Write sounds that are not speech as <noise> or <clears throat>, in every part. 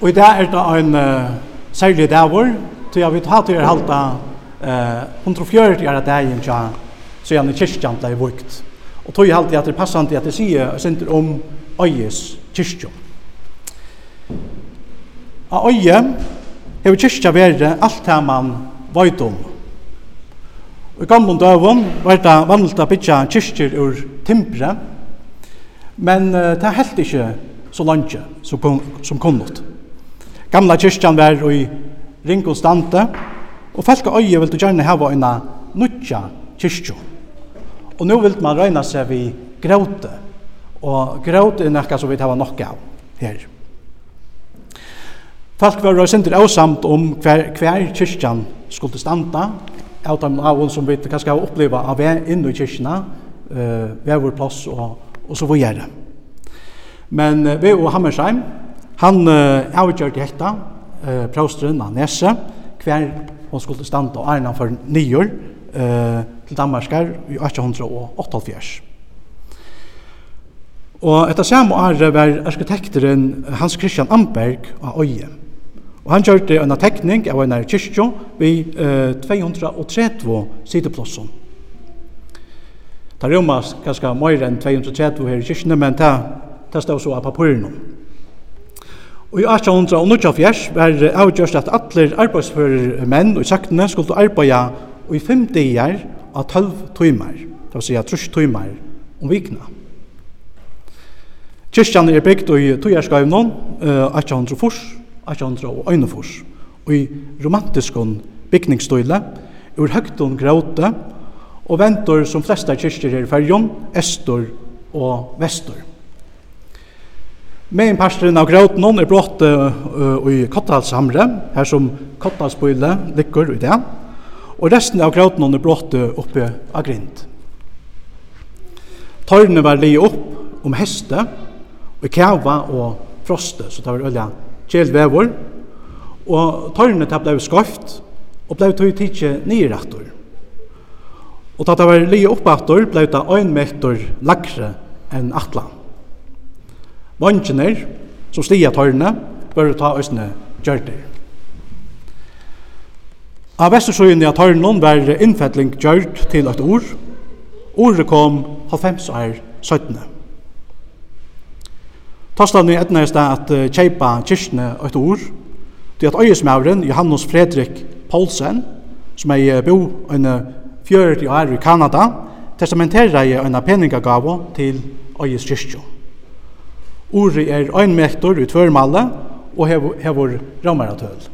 Og i dag er det en uh, særlig dagvor, til jeg vil ta til å halte uh, 140 år av dagen til så gjerne kyrkjan ble vukt. Og tog jeg halte at det er passant at det sier og synder om øyes kyrkjan. Av øye har kyrkja vært alt det man vet om. Og i gamle døven var det vanlig å bytja kyrkjer ur timbre, men uh, det er helt ikke så langt som, som kom gamla kyrkjan var i ring og stande, og folk og øye vil du gjerne hava en nutja kyrkjo. Og nå vil man røyna seg vi gråte, og gråte er nekka som vi hava nokka av her. Folk var røysindir avsamt om hver, hver kyrkjan skulle standa, av dem avon som vi kanskje har oppleva av vi inn i kyrkjana, uh, veverplass og, og så videre. Men uh, vi og Hammersheim, Han uh, avgjørte hetta, hekta, uh, prøvstren av Nese, hver hun skulle standa og ærna for nyer uh, til Danmarskar i 1888. Og etter samme året var arkitekteren Hans Christian Amberg av Øye. Og han gjørte en tekning av en kyrkjo ved uh, 230 sideplosser. Det rommas ganske mer enn 230 her i kyrkjene, men det, det stod så av papurene. Og i 1894 var avgjørst at alle arbeidsfører menn og saktene skulle arbeide i fem dager av 12 timer, det vil si at 30 timer om vikna. Kyrkjan er bygd i Tøyarskavnån, 1804, 1801, og i romantiskon bygningsstøyle, ur høgtun gråte, og ventor som flesta kyrkjer er i færgjom, estor og vestor. Mein pastoren av gråten er brått uh, i Kottalshamre, her som Kottalsbøyle ligger i det. Og resten av gråten er brått oppe av grind. Tørrene var li opp om heste, og kjava og froste, så det var ølja kjelvevor. Og tørrene til ble skoft, og ble tog tidsi rettor. Og da det var li opp attor, ble det øynmektor lagre enn atlan. Vangener, som stiga tørrene, bør ta østene gjørte. Av vestersøyene av tørrene var innfettling gjørt til et ord. Ordet kom 90 år 17. Tostan i etna er at kjeipa kyrkene et ord, til at øyesmauren Johannes Fredrik Paulsen, som er bo en 40 år i Kanada, testamenterer i en peningagave til øyes kyrkene. Uri er ein meter i tvørmalle og hevur ramaratøl.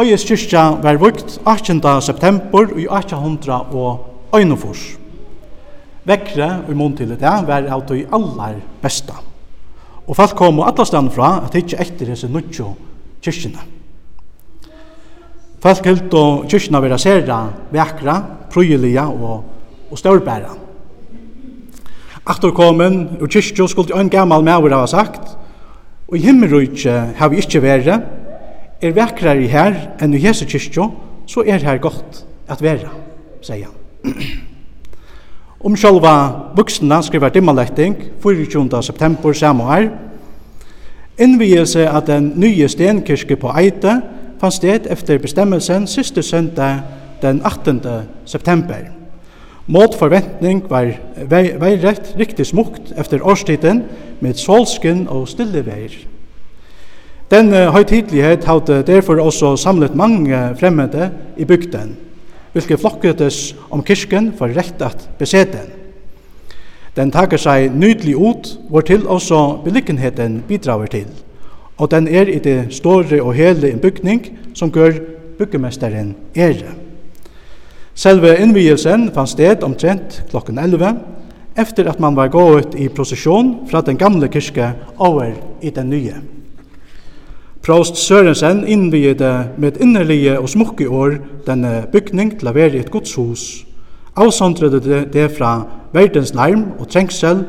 Øyes kyrkja var vukt 18. september i 1841. Vekre i mån til det var av de aller besta. Og folk kom og alle stand fra at ikke etter disse nødjo kyrkjene. Folk helt og kyrkjene var sera vekra, prøyelige og, og stårbæra. Atterkommen og kyrkjo skulle ein gammal maur ha sagt, og i himmelrujtje har vi ikkje vere, er vekrare her enn i Jesu kyrkjo, så er her godt at vera, sier han. Om sjálva vuxna skriver dimmaletting 24. september samme år, innvige seg at den nye stenkirke på Eite fann sted efter bestemmelsen siste søndag den 18. september. Mot forventning var veirett riktig smukt efter årstiden med solsken og stille veir. Den høytidlighet hadde derfor også samlet mange fremmede i bygden, hvilke flokketes om kirken for rett at besete. Den tager seg nydelig ut, hvor til også beliggenheten bidrager til, og den er i det store og hele en bygning som gør byggemesteren ære. Selve innvielsen fann sted omtrent klokken 11, efter at man var gått i prosesjon fra den gamle kyrke over i den nye. Prost Sørensen innviede med innerlige og smukke år denne bygning til å være et godshus, avsondrede det fra verdens larm og trengsel,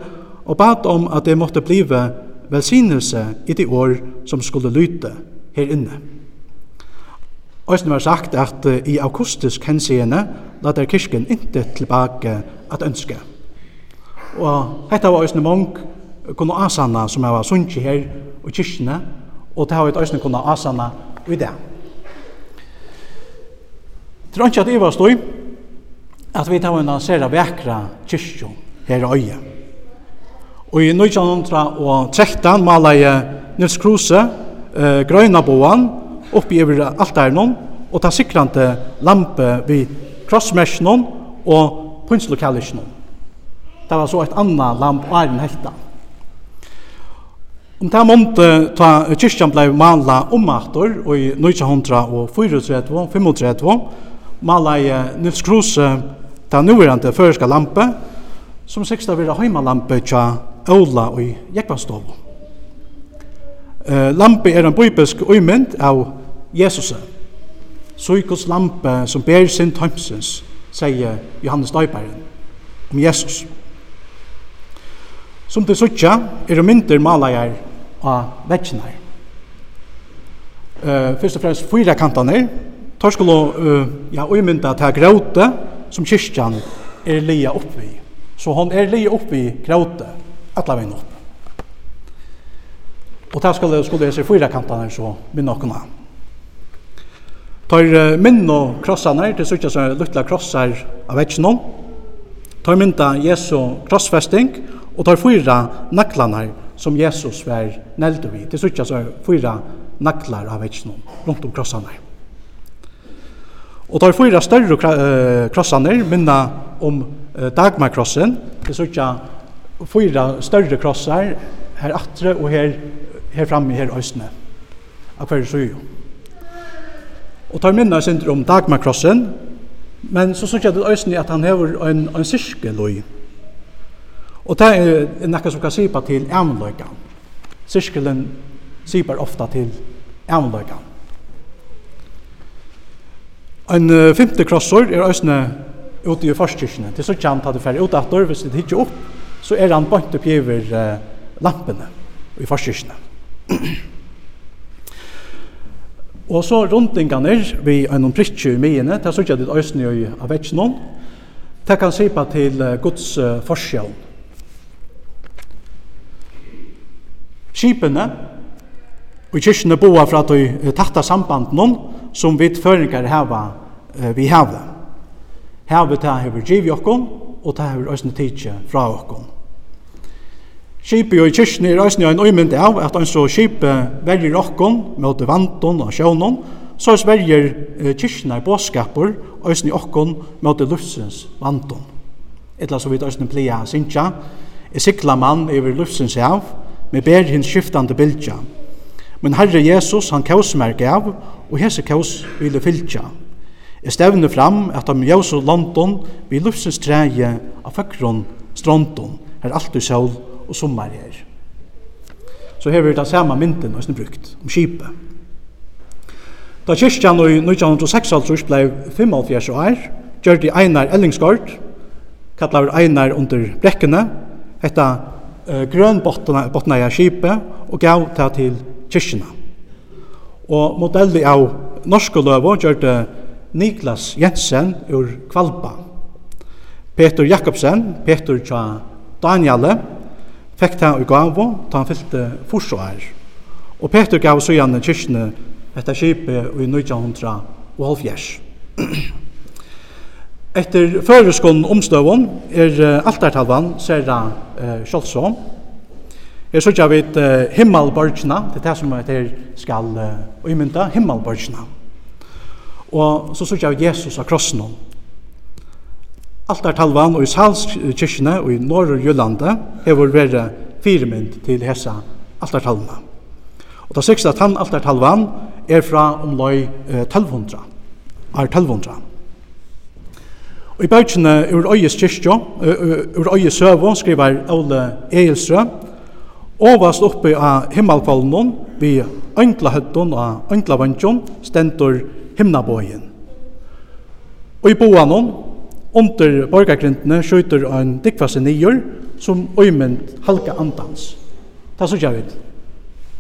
og bad om at det måtte blive velsignelse i de år som skulle lyte her inne. Øysten var sagt at i akustisk henseende lader kirken ikke tilbake at ønske. Og dette var Øysten Munk kunne asana som var sunnkje her og kirkene, og det har vi Øysten kunne asana i det. Det er ikke at jeg var støy at vi tar en sere vekra kirkjo her i øye. Og i 1913 maler jeg Nils Kruse, eh, Grøynaboan, oppi over altaren og ta sikrande lampe vi krossmersen og pynslokalisen. Det var så et anna lamp og er en helta. Om det er månte ta kyrkjan blei mala omator og i 1934 og 35 mala i Nils Kruse ta nuverande føreska lampe som seksta vira heimalampe tja Ola og i Jekvanstovo. Uh, lampe er en bøybesk øymynd av Jesus, Suikos lampe som ber sin tømsens, sier Johannes Døyperen om Jesus. Som det suttja er det mynter malajar av vetsjenar. Uh, først og fremst fyra kantaner, tar skulle uh, ja, uimynda til gråte som kyrkjan er lia oppi. Så hon er lia oppi gråte, atla vein opp. Og ta skulle, skulle jeg se fyra kantaner så minna okkurna. Tar minn og krossarnar, det sutja som luttla krossar av vetsjonon. Tar mynda Jesu krossfesting og tar fyra naklanar som Jesus var neldu vi. Det sutja som fyra naklar av vetsjonon rundt om krossarnar. Og tar fyra større krossaner minna om Dagmarkrossen. Det sutja fyra større krossar her atre og her, her framme her østene. Akvar så jo. Og tar minna sin om Dagmarkrossen, men så synes jeg til øysen at han hever en, en sirkeløy. Og det er nekka som kan sipa til ævnløykan. Syskelen sipar ofta til ævnløykan. En uh, femte krossor er øysne ute i forskirkene. Til så kjent at det fer ut etter, hvis det ikke opp, så er han bant oppgiver uh, lampene i forskirkene. <clears throat> Og så rundingene vi en prikje i myene, det er sånn at det øyne i av vekkene. det kan sipa til Guds forskjell. Skipene, og kyrkene boa fra de tatta samband noen, som vi føringar heva, vi heva. Heva det hever giv jokken, og ta hever øyne tidsje fra jokken. Skipi og i kyrkni er eisne ein øymynd av at han så skipi verger okkon mot vanton og sjånon, så er verger kyrkene i båskapur eisne okkon mot luftsens vanton. Etla så vidt eisne plia sinja, er sikla mann over luftsens hav, med ber hins skiftande bildja. Men Herre Jesus, han kausmerk av, og hese kaus ville fylja. E stevner fram at han mjøs og London vi luftsins treje av føkron stronton, her alt du sjål og sommer her. Så her vil den samme mynden og brukt om skipet. Da kyrkjan i 1906 blei 75 år, gjør Einar Ellingsgård, kallar Einar under brekkene, hetta uh, grønbottna i skipet, og gav det til kyrkjene. Og modelli av norske løvo gjør det Niklas Jensen ur Kvalpa, Peter Jakobsen, Peter Tja Daniele, fekk det i gavo da han fyllte forsvar. og <clears throat> her. Peter gav så gjerne kyrkene etter kjipet i 1900 og halvfjers. Etter føreskånd omstøvån er uh, altartalvan særa uh, kjolsom. Jeg så gjør vi et uh, himmelborgene, det er det som heter skal uh, umynda, himmelborgene. Og så så gjør Jesus av krossen om. Altartalvan og i Salskirkene og i er hever vært firmynd til hessa altartalvan. Og det sikste at han altartalvan er fra omløy 1200, er 1200. Og i bøkene ur Øyes kyrkjo, ur Øyes søvå, skriver Ole Eilstrø, Ovast oppe av himmelkvallen vi ønkla høtten og ønkla vantjon stendur himnabøyen. Og i boanon, under borgargrindene skjøyter en dikvasse nyer som øymynd halka andans. Ta så gjør vi.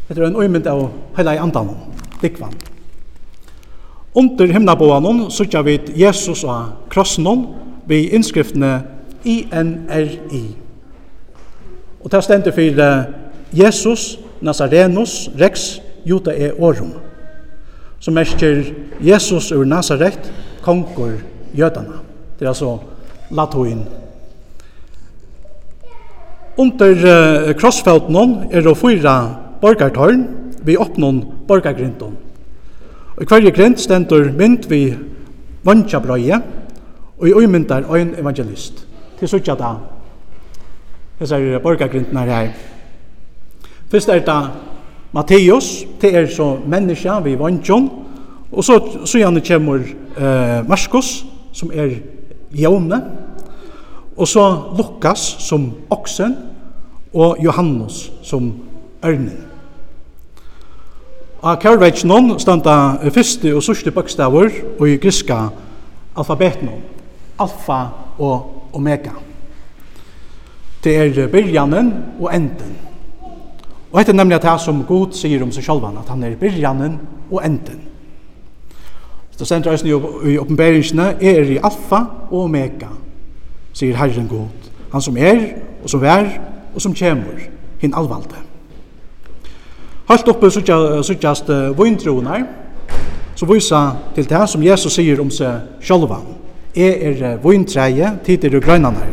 Det er en øymynd av hele andan, dikvann. Under himnaboanen så gjør vi Jesus og krossen vi innskriftene I-N-R-I. Og det stender for Jesus Nazarenus Rex Juta E. Orum som merker Jesus ur Nazaret, konger jødana. Det er alltså latoin. Under uh, krossfeltene er det fyra borgartorn vi oppnån borgargrinton. Og hverje grint stendur mynd vi vantjabrøye og i uimyndar ein evangelist. Til suttja da. Det er borgargrintene her. Fyrst er det Matteus, det er så menneska vi vantjon, og så, så gjerne kommer uh, Marskos, som er Jone, og så Lukas som oksen, og Johannes som ørnen. Av kærveitsnån standa fyrste og sørste bøkstavur og i griska alfabetnån, alfa og omega. Det er byrjanen og enden. Og dette er nemlig det som Gud sier om seg sjálfan, at han er byrjanen og enden. Det stender oss i oppenberingene, er i alfa og omega, sier Herren god. Han som er, og som er, og som kommer, hinn alvalde. Halt oppe suttjast vindtroner, så vysa til det som Jesus sier om seg sjølva. Jeg er vindtreie, tid er grønene,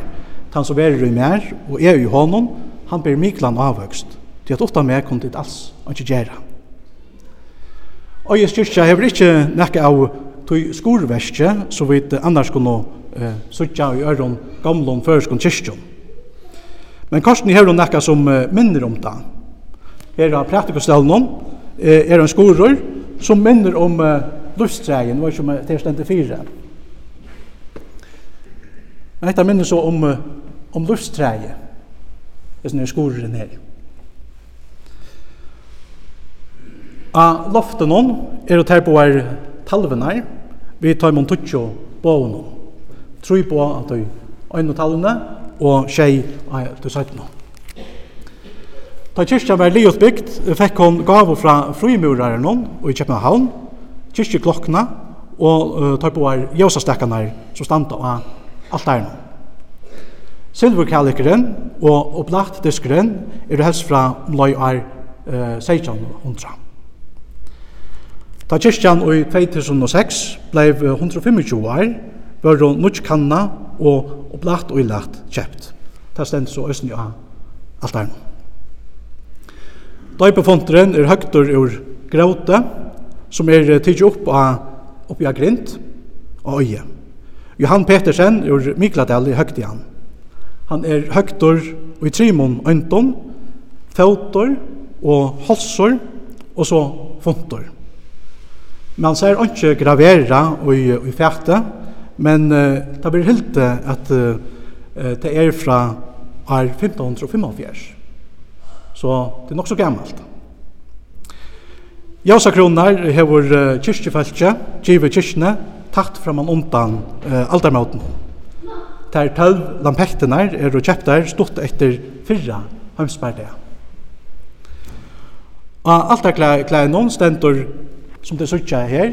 han som er i mer, og er i hånden, han ber miklan avvøkst. Til at ofta meg kom til alls, og ikke gjerra. Og jeg styrkja hever ikke nekka av tog skorverskje, så vidt annars kunne eh, suttja i øron gamlom føreskon kyrkjon. Men Karsten hever nekka som eh, minner om det. Her av praktikostellen eh, er en skorur som minner om eh, luftsreien, var som er stendt fire. Men dette minner så om, om luftsreien, det er skoruren her. A loften hon er å ter på er talvenar, vi tar mon tutsjo på hon. Troi på at du øyne talvene, og tjei er du sætna. Da kyrkja var liot bygd, fekk hon gav fra frimuraren hon og i Kjepnahavn, kyrkja klokkna og uh, tar på er jøsastekkanar som standa av altaren. Silverkalikeren og opplagt diskeren er helst fra omlai er uh, 1600. Ta kyrkjan i 2006 blei 125 år, var nudj kanna og oplagt og ilagt kjept. Ta stendt så østen ja altaren. Døypefonteren er høgtur ur gråte, som er tidsi opp av oppi av grint og øye. Johan Petersen ur Mikladal er høgt i han. Han er høgtur og i trimon øynton, fautor og holsor og så fontor. Man ser ikke gravera i, i fæte, men uh, det blir helt at uh, det er fra år 1545. Så det er nok så gammalt. Jausa kronar hevur uh, kyrkjefalkje, givi kyrkjene, tatt framan undan uh, aldermauten. Der tølv lampektenar er og kjeptar stått etter fyrra heimsbærdia. Og alderklæ noen stendur som det sutja her,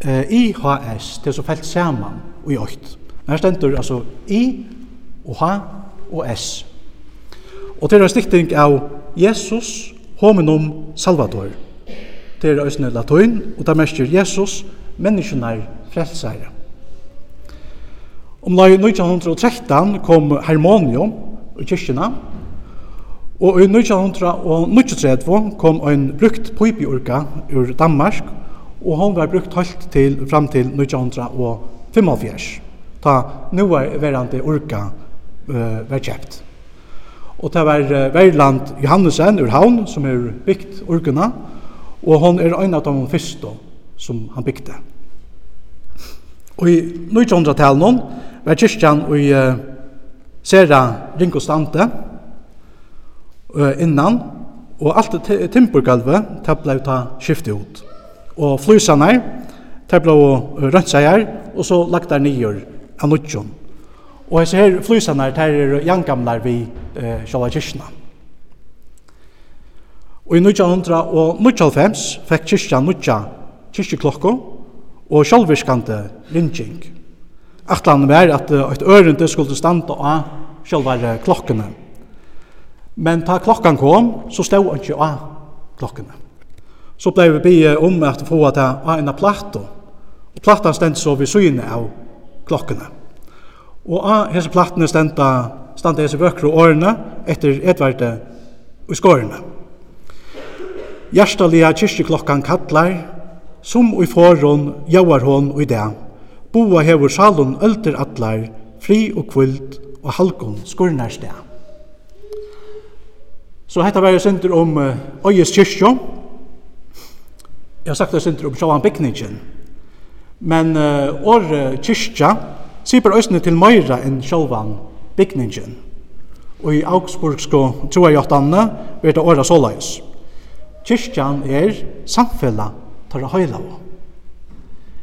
eh, IHS, det er så felt saman og i åkt. Men her stendur altså I og H og S. Og det er en stikting av Jesus hominum salvator. Det er òsne latoin, og det merker Jesus, menneskene frelsere. Om lai 1913 kom Hermonium i kyrkjena, Og i 1930 kom ein brukt pipiurka ur Danmark, og hon var brukt halt til fram til 1975, ta nu var verande urka uh, var kjept. Og det var uh, Verland Johannesen ur Havn, som er bygt urkena, og hon er ein av de første som han bygde. Og i 1900-tallet var kyrkjan i uh, Sera Rinkostante, innan, og alt timburgalvet, det ble ta skiftet ut. Og flysene, det ble rønnseier, og så lagt der nyer av nødjon. Og jeg ser flysene, det er jangamler vi eh, sjala kyrkene. Og i 1995 fikk kyrkene nødja kyrkjeklokke og sjølvirskende ringing. Atlan var at et ørende skulle standa av sjølvare klokkene. Men ta klokkan kom, så stod han ikke av klokkene. Så blei vi bygge om at få at det var en plato. Og platan stendte så ved syne av klokkene. Og av hese plattene stendte stendte hese vøkre årene etter Edvard og skårene. Gjerstalige kyrkjeklokkan kallar, som i forhånd jauar hon og i det. Boa hevur salun ølter allar, fri og kvult og halkon skurnarsdag. Så hetta var jo sinter om uh, Øyes kyrkjo. Jeg har sagt det sinter om sjåan bygningen. Men uh, året kyrkja sier øysene til Møyra enn sjåan bygningen. Og i Augsburgsko troa jottanne vet det åra såleis. Kyrkjan er samfella tar høyla av.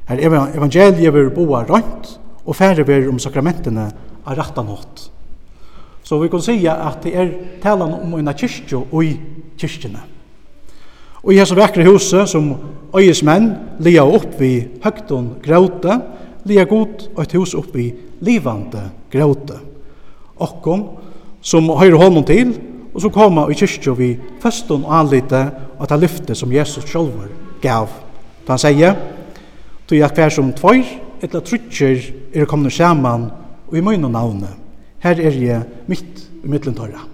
Her evangeliet vil boa rønt og færre vil om sakramentene av rattanått. Så vi kan säga att det är talan om en kyrkjo och i kyrkjene. Og i hese vekre huset som øyesmenn lia opp vi høgton gråte, lia god og et hus opp vi livande gråte. Okkom som høyre hånden til, og så koma i kyrkjo vi feston og anlite og ta lyfte som Jesus sjolver gav. Da han sier, «Tu jeg hver som tvær, etla trutjer er komne saman og i møyne navnet, Her er jeg midt i middelen tørre.